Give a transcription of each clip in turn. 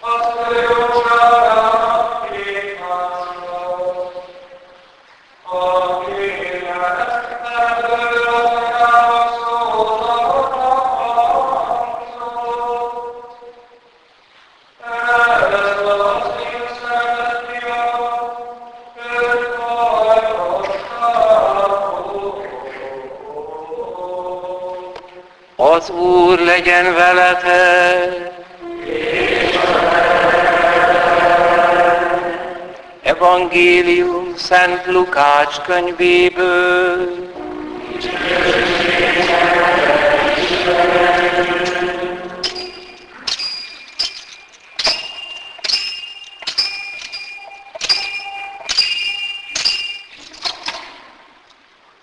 Az Lukács könyvéből.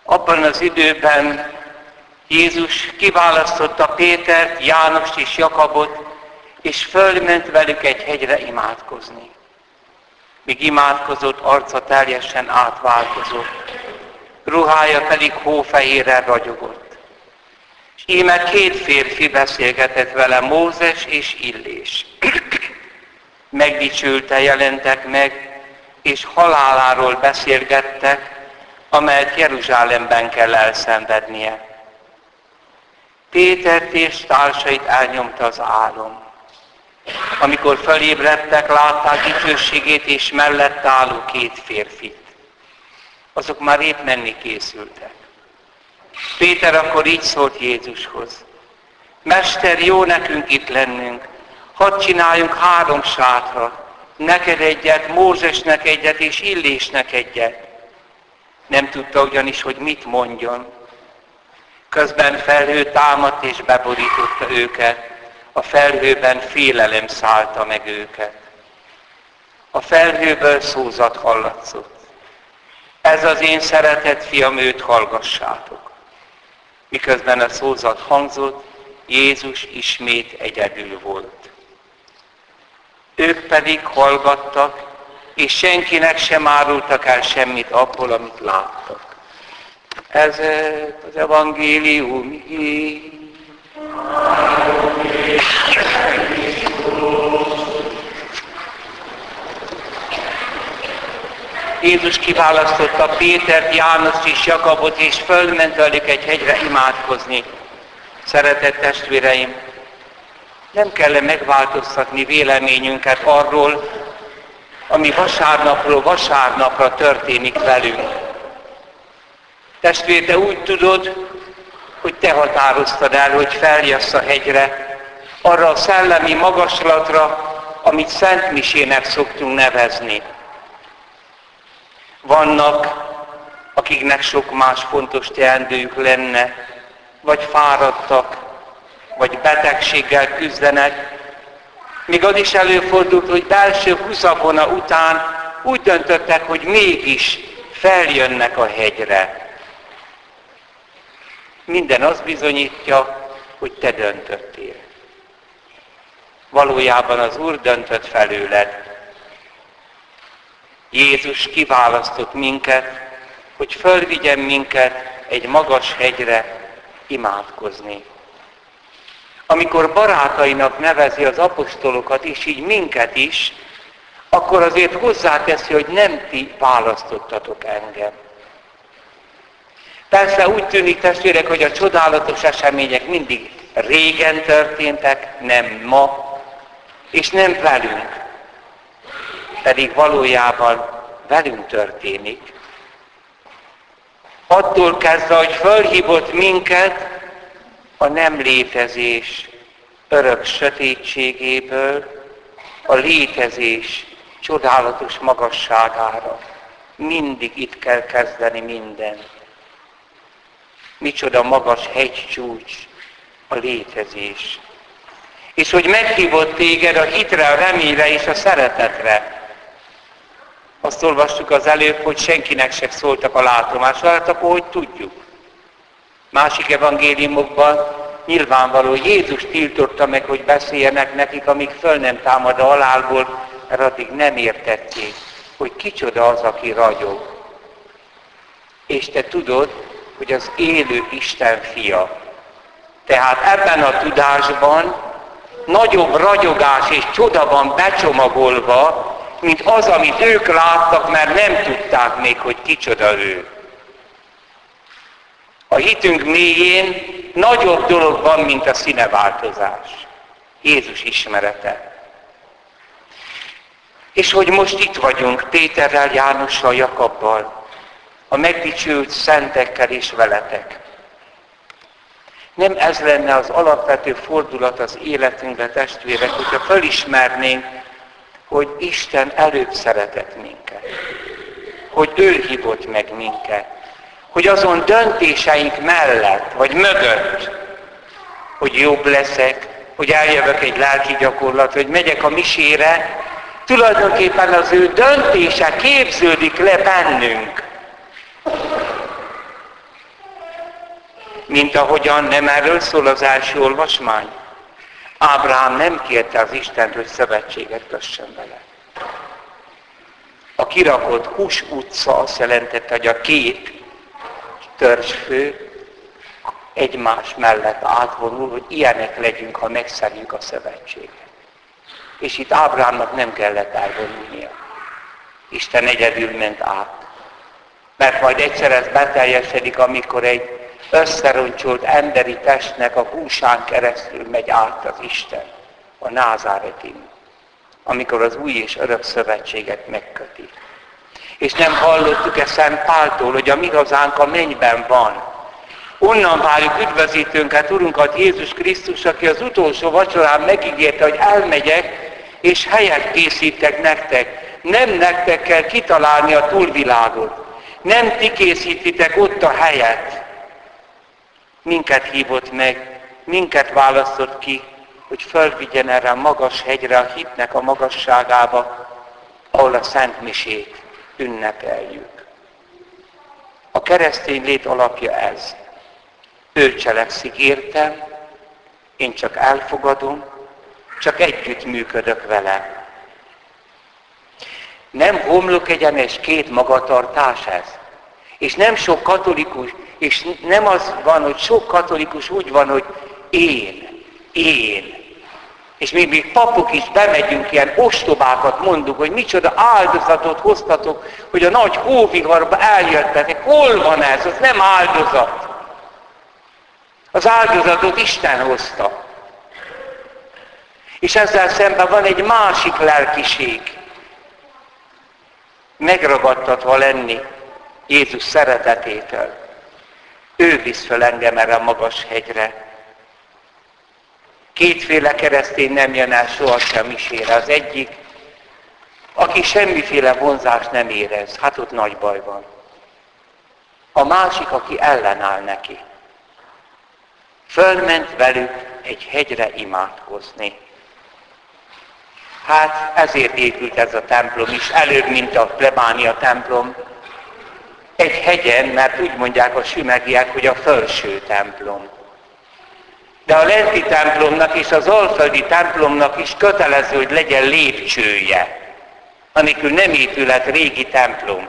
Abban az időben Jézus kiválasztotta Pétert, Jánost és Jakabot, és fölment velük egy hegyre imádkozni. Míg imádkozott, arca teljesen átváltozott, ruhája pedig hófehérrel ragyogott. És íme két férfi beszélgetett vele, Mózes és Illés. Megdicsülte jelentek meg, és haláláról beszélgettek, amelyet Jeruzsálemben kell elszenvednie. Pétert és társait elnyomta az álom. Amikor felébredtek, látták dicsőségét és mellett álló két férfit. Azok már épp menni készültek. Péter akkor így szólt Jézushoz. Mester, jó nekünk itt lennünk. Hadd csináljunk három sátra. Neked egyet, Mózesnek egyet és Illésnek egyet. Nem tudta ugyanis, hogy mit mondjon. Közben felhő támadt és beborította őket. A felhőben félelem szállta meg őket. A felhőből szózat hallatszott. Ez az én szeretett fiam, őt hallgassátok. Miközben a szózat hangzott, Jézus ismét egyedül volt. Ők pedig hallgattak, és senkinek sem árultak el semmit abból, amit láttak. Ez az evangélium Jézus kiválasztotta Pétert, János és Jakabot, és fölment velük egy hegyre imádkozni. Szeretett testvéreim, nem kell megváltoztatni véleményünket arról, ami vasárnapról vasárnapra történik velünk. Testvér, te úgy tudod, hogy te határoztad el, hogy feljössz a hegyre, arra a szellemi magaslatra, amit Szent Misének szoktunk nevezni. Vannak, akiknek sok más fontos teendőjük lenne, vagy fáradtak, vagy betegséggel küzdenek. Még az is előfordult, hogy belső húszavona után úgy döntöttek, hogy mégis feljönnek a hegyre. Minden az bizonyítja, hogy te döntöttél. Valójában az Úr döntött felőled. Jézus kiválasztott minket, hogy fölvigyen minket egy magas hegyre imádkozni. Amikor barátainak nevezi az apostolokat, és így minket is, akkor azért hozzáteszi, hogy nem ti választottatok engem. Persze úgy tűnik testvérek, hogy a csodálatos események mindig régen történtek, nem ma, és nem velünk. Pedig valójában velünk történik. Attól kezdve, hogy fölhívott minket a nem létezés örök sötétségéből, a létezés csodálatos magasságára. Mindig itt kell kezdeni mindent. Micsoda magas hegycsúcs a létezés. És hogy meghívott téged a hitre, a reményre és a szeretetre. Azt olvastuk az előbb, hogy senkinek se szóltak a látomásra, hát akkor hogy tudjuk. Másik evangéliumokban nyilvánvaló Jézus tiltotta meg, hogy beszéljenek nekik, amíg föl nem támad a halálból, mert addig nem értették, hogy kicsoda az, aki ragyog. És te tudod, hogy az élő Isten fia. Tehát ebben a tudásban nagyobb ragyogás és csoda van becsomagolva, mint az, amit ők láttak, mert nem tudták még, hogy kicsoda ő. A hitünk mélyén nagyobb dolog van, mint a színeváltozás. Jézus ismerete. És hogy most itt vagyunk Péterrel, Jánossal, Jakabbal, a megdicsült szentekkel és veletek. Nem ez lenne az alapvető fordulat az életünkbe, testvérek, hogyha felismernénk, hogy Isten előbb szeretett minket. Hogy ő hívott meg minket. Hogy azon döntéseink mellett, vagy mögött, hogy jobb leszek, hogy eljövök egy lelki gyakorlat, hogy megyek a misére, tulajdonképpen az ő döntése képződik le bennünk. Mint ahogyan nem erről szól az első olvasmány. Ábrahám nem kérte az Istent, hogy szövetséget kössön vele. A kirakott Hus utca azt jelentette, hogy a két törzsfő egymás mellett átvonul, hogy ilyenek legyünk, ha megszerjük a szövetséget. És itt Ábrámnak nem kellett elvonulnia. Isten egyedül ment át. Mert majd egyszer ez beteljesedik, amikor egy összeroncsolt emberi testnek a húsán keresztül megy át az Isten, a názáretin, amikor az új és örök szövetséget megköti. És nem hallottuk ezt Szent Páltól, hogy a mi hazánk a mennyben van. Onnan várjuk üdvözítőnket, Urunkat Jézus Krisztus, aki az utolsó vacsorán megígérte, hogy elmegyek, és helyet készítek nektek. Nem nektek kell kitalálni a túlvilágot. Nem ti készítitek ott a helyet, minket hívott meg, minket választott ki, hogy fölvigyen erre a magas hegyre, a hitnek a magasságába, ahol a Szent Misét ünnepeljük. A keresztény lét alapja ez. Ő cselekszik értem, én csak elfogadom, csak együtt működök vele. Nem homlok egyenes két magatartás ez. És nem sok katolikus, és nem az van, hogy sok katolikus úgy van, hogy én, én. És még, még papok is bemegyünk, ilyen ostobákat mondunk, hogy micsoda áldozatot hoztatok, hogy a nagy hóviharba eljöttetek. Hol van ez? Az nem áldozat. Az áldozatot Isten hozta. És ezzel szemben van egy másik lelkiség. Megragadtatva lenni Jézus szeretetétől. Ő visz fel engem erre a magas hegyre. Kétféle keresztény nem jön el sohasem misére. Az egyik, aki semmiféle vonzást nem érez, hát ott nagy baj van. A másik, aki ellenáll neki. Fölment velük egy hegyre imádkozni. Hát ezért épült ez a templom is, előbb, mint a plebánia templom, egy hegyen, mert úgy mondják a sümegiek, hogy a felső templom. De a lenti templomnak és az alföldi templomnak is kötelező, hogy legyen lépcsője, amikor nem épület régi templom.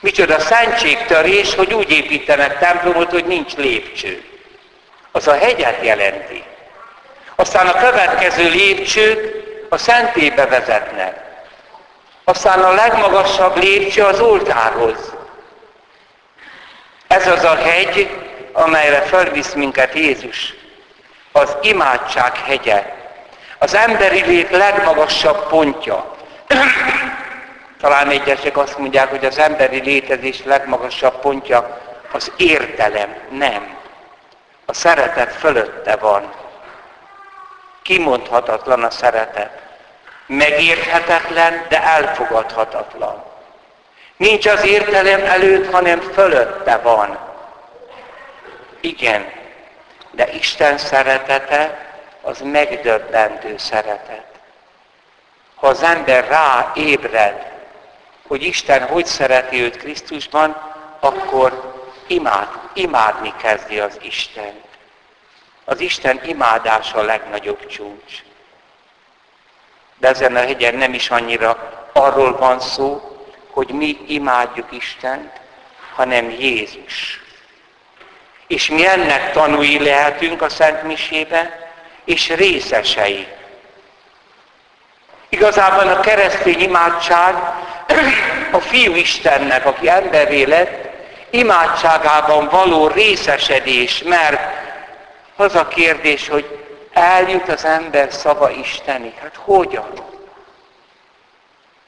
Micsoda szentségtörés, hogy úgy építenek templomot, hogy nincs lépcső. Az a hegyet jelenti. Aztán a következő lépcsők a szentébe vezetnek. Aztán a legmagasabb lépcső az oltárhoz. Ez az a hegy, amelyre felvisz minket Jézus. Az imádság hegye. Az emberi lét legmagasabb pontja. Talán egyesek azt mondják, hogy az emberi létezés legmagasabb pontja az értelem. Nem. A szeretet fölötte van. Kimondhatatlan a szeretet. Megérthetetlen, de elfogadhatatlan. Nincs az értelem előtt, hanem fölötte van. Igen, de Isten szeretete az megdöbbentő szeretet. Ha az ember rá ébred, hogy Isten hogy szereti őt Krisztusban, akkor imád, imádni kezdi az Isten. Az Isten imádása a legnagyobb csúcs. De ezen a hegyen nem is annyira arról van szó, hogy mi imádjuk Istent, hanem Jézus. És mi ennek tanúi lehetünk a Szent Misébe, és részesei. Igazából a keresztény imádság a fiú Istennek, aki emberé lett, imádságában való részesedés, mert az a kérdés, hogy eljut az ember szava Istenig. Hát hogyan?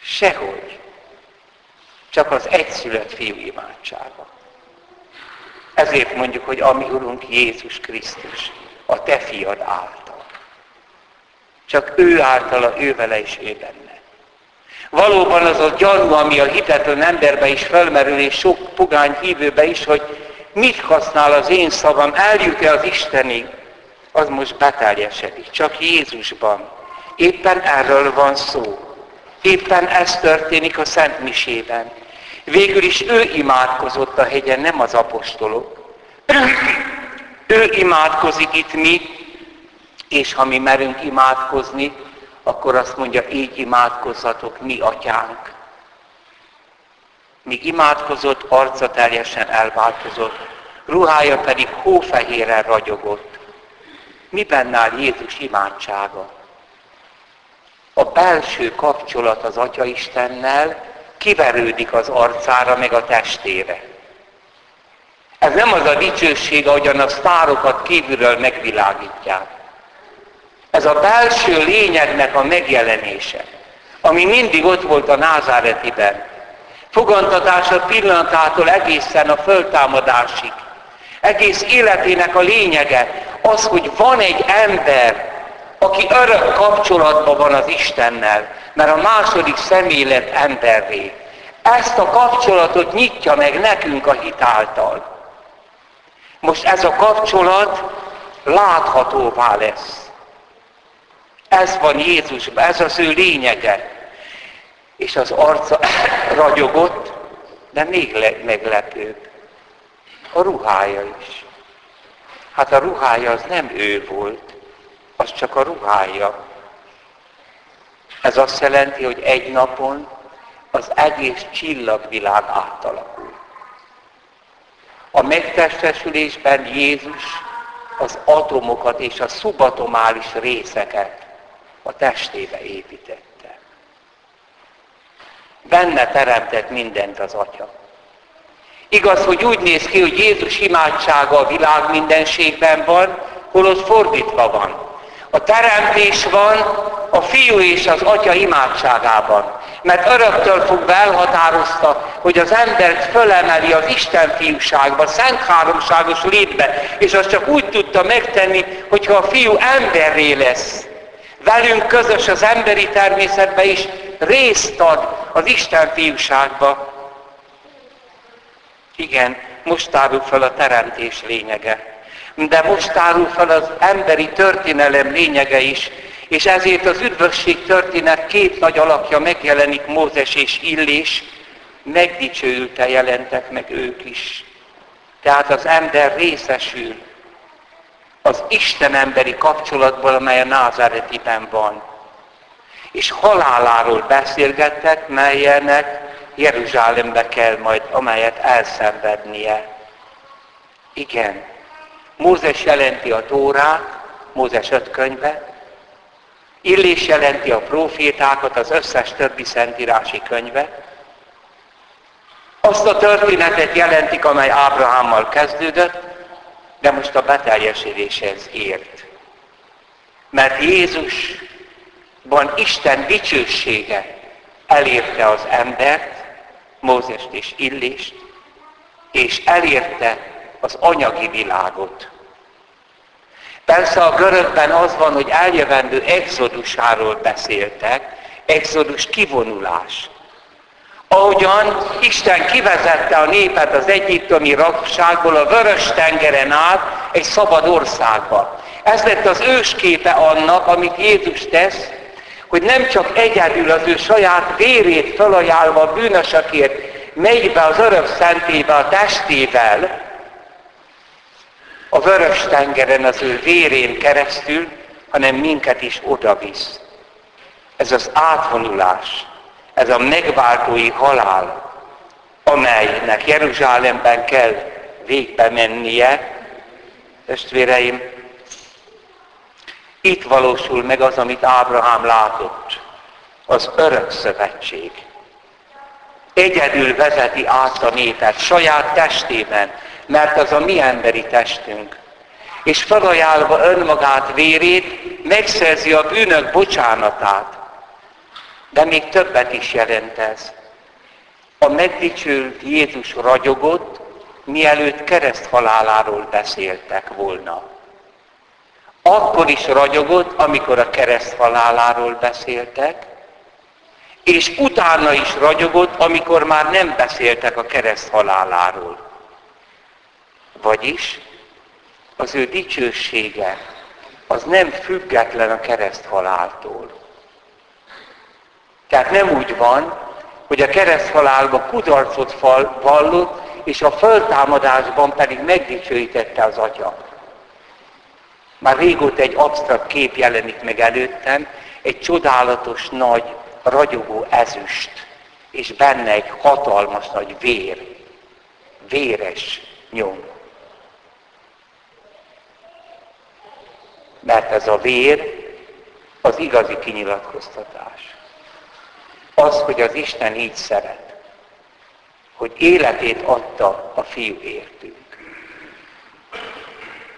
Sehogy. Csak az egyszülött fiú imádsága. Ezért mondjuk, hogy a mi Urunk Jézus Krisztus, a te fiad által. Csak ő általa, ő vele és ő benne. Valóban az a gyanú, ami a hitetlen emberbe is felmerül, és sok pogány hívőbe is, hogy mit használ az én szavam, eljut-e az Istenig, az most beteljesedik. Csak Jézusban. Éppen erről van szó. Éppen ez történik a Szent Misében. Végül is ő imádkozott a hegyen, nem az apostolok. ő imádkozik itt mi, és ha mi merünk imádkozni, akkor azt mondja, így imádkozhatok mi, atyánk. Míg imádkozott, arca teljesen elváltozott, ruhája pedig hófehéren ragyogott. Miben áll Jézus imádsága? A belső kapcsolat az Atya Istennel kiverődik az arcára, meg a testére. Ez nem az a dicsőség, ahogyan a sztárokat kívülről megvilágítják. Ez a belső lényegnek a megjelenése, ami mindig ott volt a názáretiben. Fogantatása pillanatától egészen a föltámadásig. Egész életének a lényege az, hogy van egy ember, aki örök kapcsolatban van az Istennel, mert a második személy lett emberré. Ezt a kapcsolatot nyitja meg nekünk a hitáltal. Most ez a kapcsolat láthatóvá lesz. Ez van Jézusban, ez az ő lényege. És az arca ragyogott, de még meglepőbb. A ruhája is. Hát a ruhája az nem ő volt, az csak a ruhája. Ez azt jelenti, hogy egy napon az egész csillagvilág átalakul. A megtestesülésben Jézus az atomokat és a szubatomális részeket a testébe építette. Benne teremtett mindent az Atya. Igaz, hogy úgy néz ki, hogy Jézus imádsága a világ mindenségben van, holott fordítva van. A teremtés van a fiú és az atya imádságában. Mert öröktől fogva elhatározta, hogy az embert fölemeli az Isten fiúságba, szent háromságos létbe, és azt csak úgy tudta megtenni, hogyha a fiú emberré lesz velünk közös az emberi természetbe is részt ad az Isten fiúságba. Igen, most tárul fel a teremtés lényege. De most tárul fel az emberi történelem lényege is, és ezért az üdvösség történet két nagy alakja megjelenik, Mózes és Illés, megdicsőülte jelentek meg ők is. Tehát az ember részesül az Isten emberi kapcsolatból, amely a názáretiben van. És haláláról beszélgettek, melyenek Jeruzsálembe kell majd, amelyet elszenvednie. Igen, Mózes jelenti a Tórát, Mózes öt könyve, Illés jelenti a profétákat, az összes többi szentírási könyve, azt a történetet jelentik, amely Ábrahámmal kezdődött, de most a beteljesedéshez ért. Mert Jézusban Isten dicsősége elérte az embert, Mózest és Illést, és elérte az anyagi világot. Persze a görögben az van, hogy eljövendő exodusáról beszéltek, exodus kivonulás. Ahogyan Isten kivezette a népet az egyiptomi rakságból a vörös tengeren át egy szabad országba. Ez lett az ősképe annak, amit Jézus tesz, hogy nem csak egyedül az ő saját vérét felajánlva a bűnösökért megy be az örök szentébe a testével, a vörös tengeren az ő vérén keresztül, hanem minket is odavisz. Ez az átvonulás ez a megváltói halál, amelynek Jeruzsálemben kell végbe mennie, testvéreim, Itt valósul meg az, amit Ábrahám látott. Az örök szövetség. Egyedül vezeti át a népet, saját testében, mert az a mi emberi testünk. És felajánlva önmagát, vérét, megszerzi a bűnök bocsánatát. De még többet is jelent ez. A megdicsült Jézus ragyogott, mielőtt kereszt haláláról beszéltek volna. Akkor is ragyogott, amikor a kereszt haláláról beszéltek, és utána is ragyogott, amikor már nem beszéltek a kereszt haláláról. Vagyis az ő dicsősége az nem független a kereszt haláltól. Tehát nem úgy van, hogy a kereszt halálba kudarcot vallott, és a föltámadásban pedig megdicsőítette az Atya. Már régóta egy absztrakt kép jelenik meg előttem, egy csodálatos nagy, ragyogó ezüst, és benne egy hatalmas nagy vér, véres nyom. Mert ez a vér az igazi kinyilatkoztatás. Az, hogy az Isten így szeret, hogy életét adta a fiú értünk.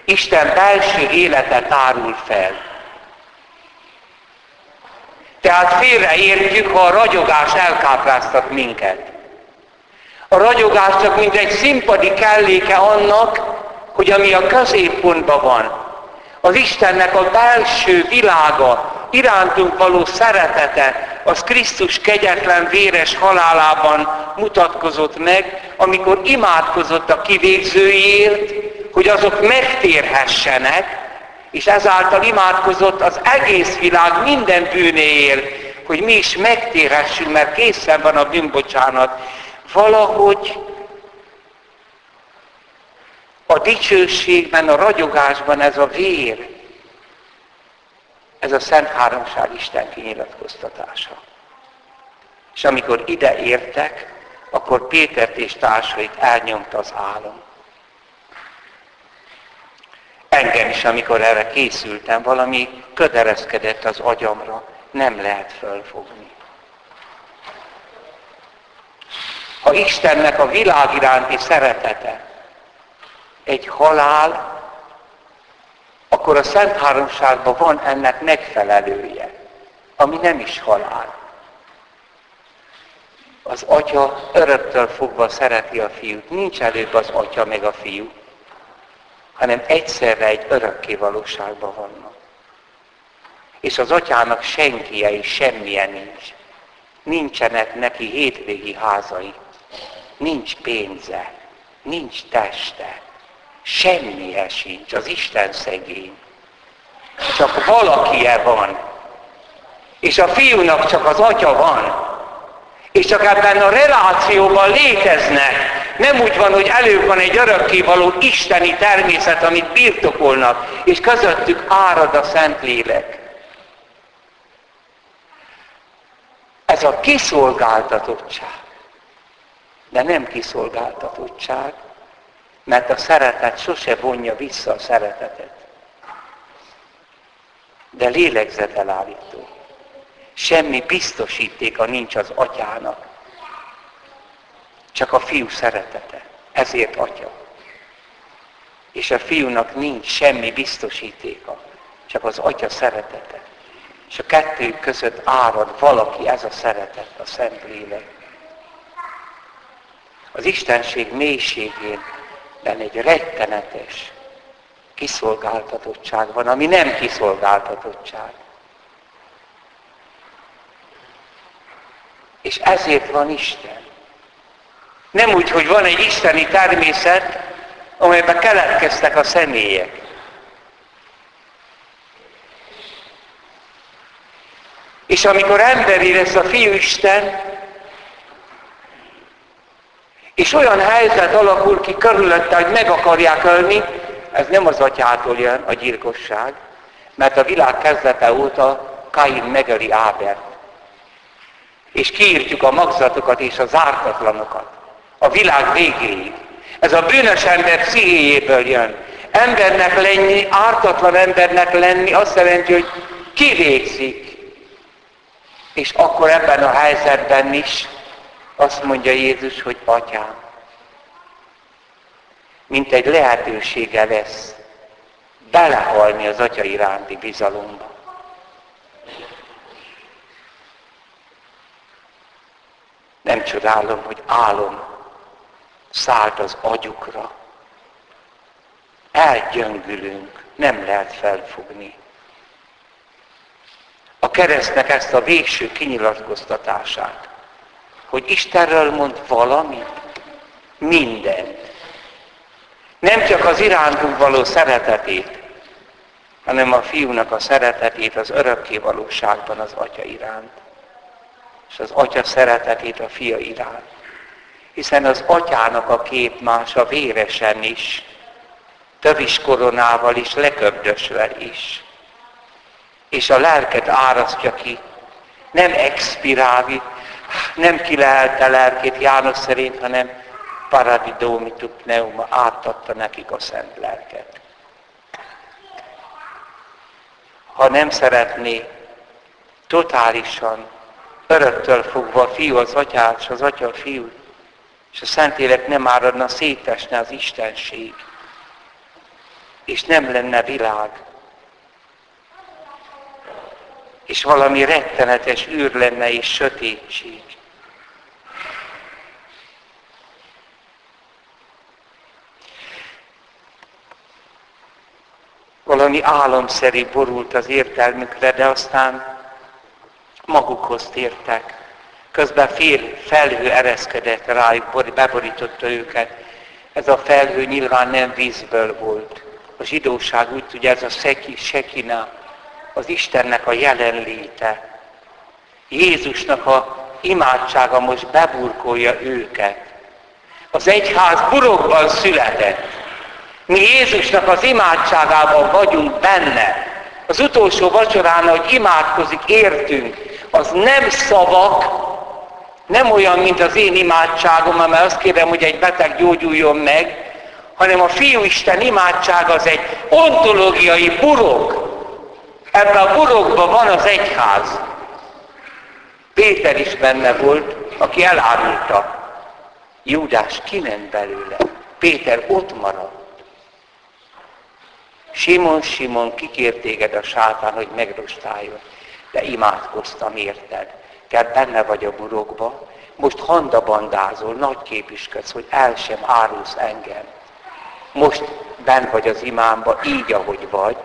Isten belső élete tárul fel. Tehát félreértjük, ha a ragyogás elkápráztat minket. A ragyogás csak mint egy színpadi kelléke annak, hogy ami a középpontban van, az Istennek a belső világa, irántunk való szeretete, az Krisztus kegyetlen véres halálában mutatkozott meg, amikor imádkozott a kivégzőiért, hogy azok megtérhessenek, és ezáltal imádkozott az egész világ minden bűnéért, hogy mi is megtérhessünk, mert készen van a bűnbocsánat. Valahogy a dicsőségben, a ragyogásban ez a vér, ez a Szent Háromság Isten kinyilatkoztatása. És amikor ide értek, akkor Pétert és társait elnyomta az álom. Engem is, amikor erre készültem, valami ködereszkedett az agyamra, nem lehet fölfogni. Ha Istennek a világ iránti szeretete egy halál, akkor a Szent Háromságban van ennek megfelelője, ami nem is halál. Az atya öröktől fogva szereti a fiút. Nincs előbb az atya meg a fiú, hanem egyszerre egy örökké valóságban vannak. És az atyának senkije is semmilyen nincs. Nincsenek neki hétvégi házai, nincs pénze, nincs teste, Semmije sincs, az Isten szegény. Csak valakie van. És a fiúnak csak az atya van. És csak ebben a relációban léteznek. Nem úgy van, hogy elő van egy örökkévaló isteni természet, amit birtokolnak, és közöttük árad a Szentlélek. Ez a kiszolgáltatottság. De nem kiszolgáltatottság, mert a szeretet sose vonja vissza a szeretetet. De lélegzetelállító. Semmi biztosítéka nincs az atyának. Csak a fiú szeretete. Ezért atya. És a fiúnak nincs semmi biztosítéka. Csak az atya szeretete. És a kettő között árad valaki, ez a szeretet, a Szent Lélek. Az Istenség mélységén ben egy rettenetes kiszolgáltatottság van, ami nem kiszolgáltatottság. És ezért van Isten. Nem úgy, hogy van egy isteni természet, amelyben keletkeztek a személyek. És amikor emberi lesz a Fiú Isten, és olyan helyzet alakul ki körülötte, hogy meg akarják ölni, ez nem az atyától jön a gyilkosság, mert a világ kezdete óta Kain megöli Ábert. És kiírtjuk a magzatokat és a zártatlanokat. A világ végéig. Ez a bűnös ember pszichéjéből jön. Embernek lenni, ártatlan embernek lenni azt jelenti, hogy kivégzik. És akkor ebben a helyzetben is azt mondja Jézus, hogy atyám, mint egy lehetősége lesz belehalni az atya iránti bizalomba. Nem csodálom, hogy álom szállt az agyukra. Elgyöngülünk, nem lehet felfogni. A keresztnek ezt a végső kinyilatkoztatását, hogy Istenről mond valami, mindent. Nem csak az irántunk való szeretetét, hanem a fiúnak a szeretetét az örökké valóságban az atya iránt. És az atya szeretetét a fia iránt. Hiszen az atyának a kép más a véresen is, tövis koronával is, leköbdösve is. És a lelket árasztja ki. Nem expirálvi, nem kilehelte lelkét János szerint, hanem paradidomitu pneuma, átadta nekik a szent lelket. Ha nem szeretné totálisan, öröktől fogva a fiú az atyát, és az atya a fiú, és a Szentlélek nem áradna, szétesne az Istenség, és nem lenne világ, és valami rettenetes űr lenne és sötétség. valami álomszerű borult az értelmükre, de aztán magukhoz tértek. Közben fél felhő ereszkedett rájuk, beborította őket. Ez a felhő nyilván nem vízből volt. A zsidóság úgy tudja, ez a szeki, sekina, az Istennek a jelenléte. Jézusnak a imádsága most beburkolja őket. Az egyház burokban született. Mi Jézusnak az imádságában vagyunk benne. Az utolsó vacsorán, hogy imádkozik, értünk. Az nem szavak, nem olyan, mint az én imádságom, mert azt kérem, hogy egy beteg gyógyuljon meg, hanem a Fiú Isten imádság az egy ontológiai burok. Ebben a burokban van az egyház. Péter is benne volt, aki elárulta. Júdás kiment belőle. Péter ott maradt. Simon, Simon, kikért téged a sátán, hogy megrostáljon. De imádkoztam, érted? Kell benne vagy a burokba, most handabandázol, nagy képüsködsz, hogy el sem árulsz engem. Most ben vagy az imámba, így, ahogy vagy,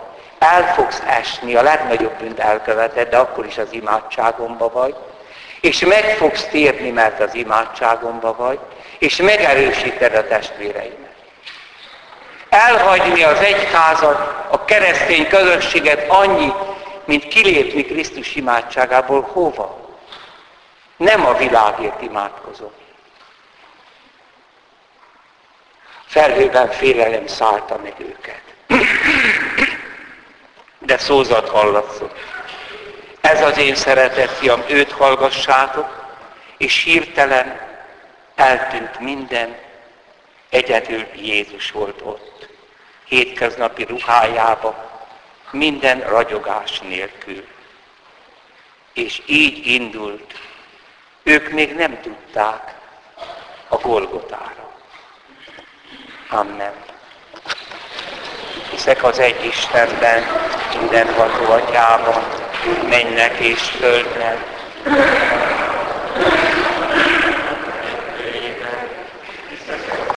el fogsz esni, a legnagyobb bűnt elköveted, de akkor is az imádságomba vagy, és meg fogsz térni, mert az imádságomba vagy, és megerősíted a testvéreimet elhagyni az egyházat, a keresztény közösséget annyi, mint kilépni Krisztus imádságából hova? Nem a világért imádkozom. Felhőben félelem szállta meg őket. De szózat hallatszott. Ez az én szeretett fiam, őt hallgassátok, és hirtelen eltűnt minden, egyedül Jézus volt ott hétköznapi ruhájába, minden ragyogás nélkül. És így indult. Ők még nem tudták a Golgotára. Amen. Hiszek az egy Istenben, mindenható atyában, mennek és földnek,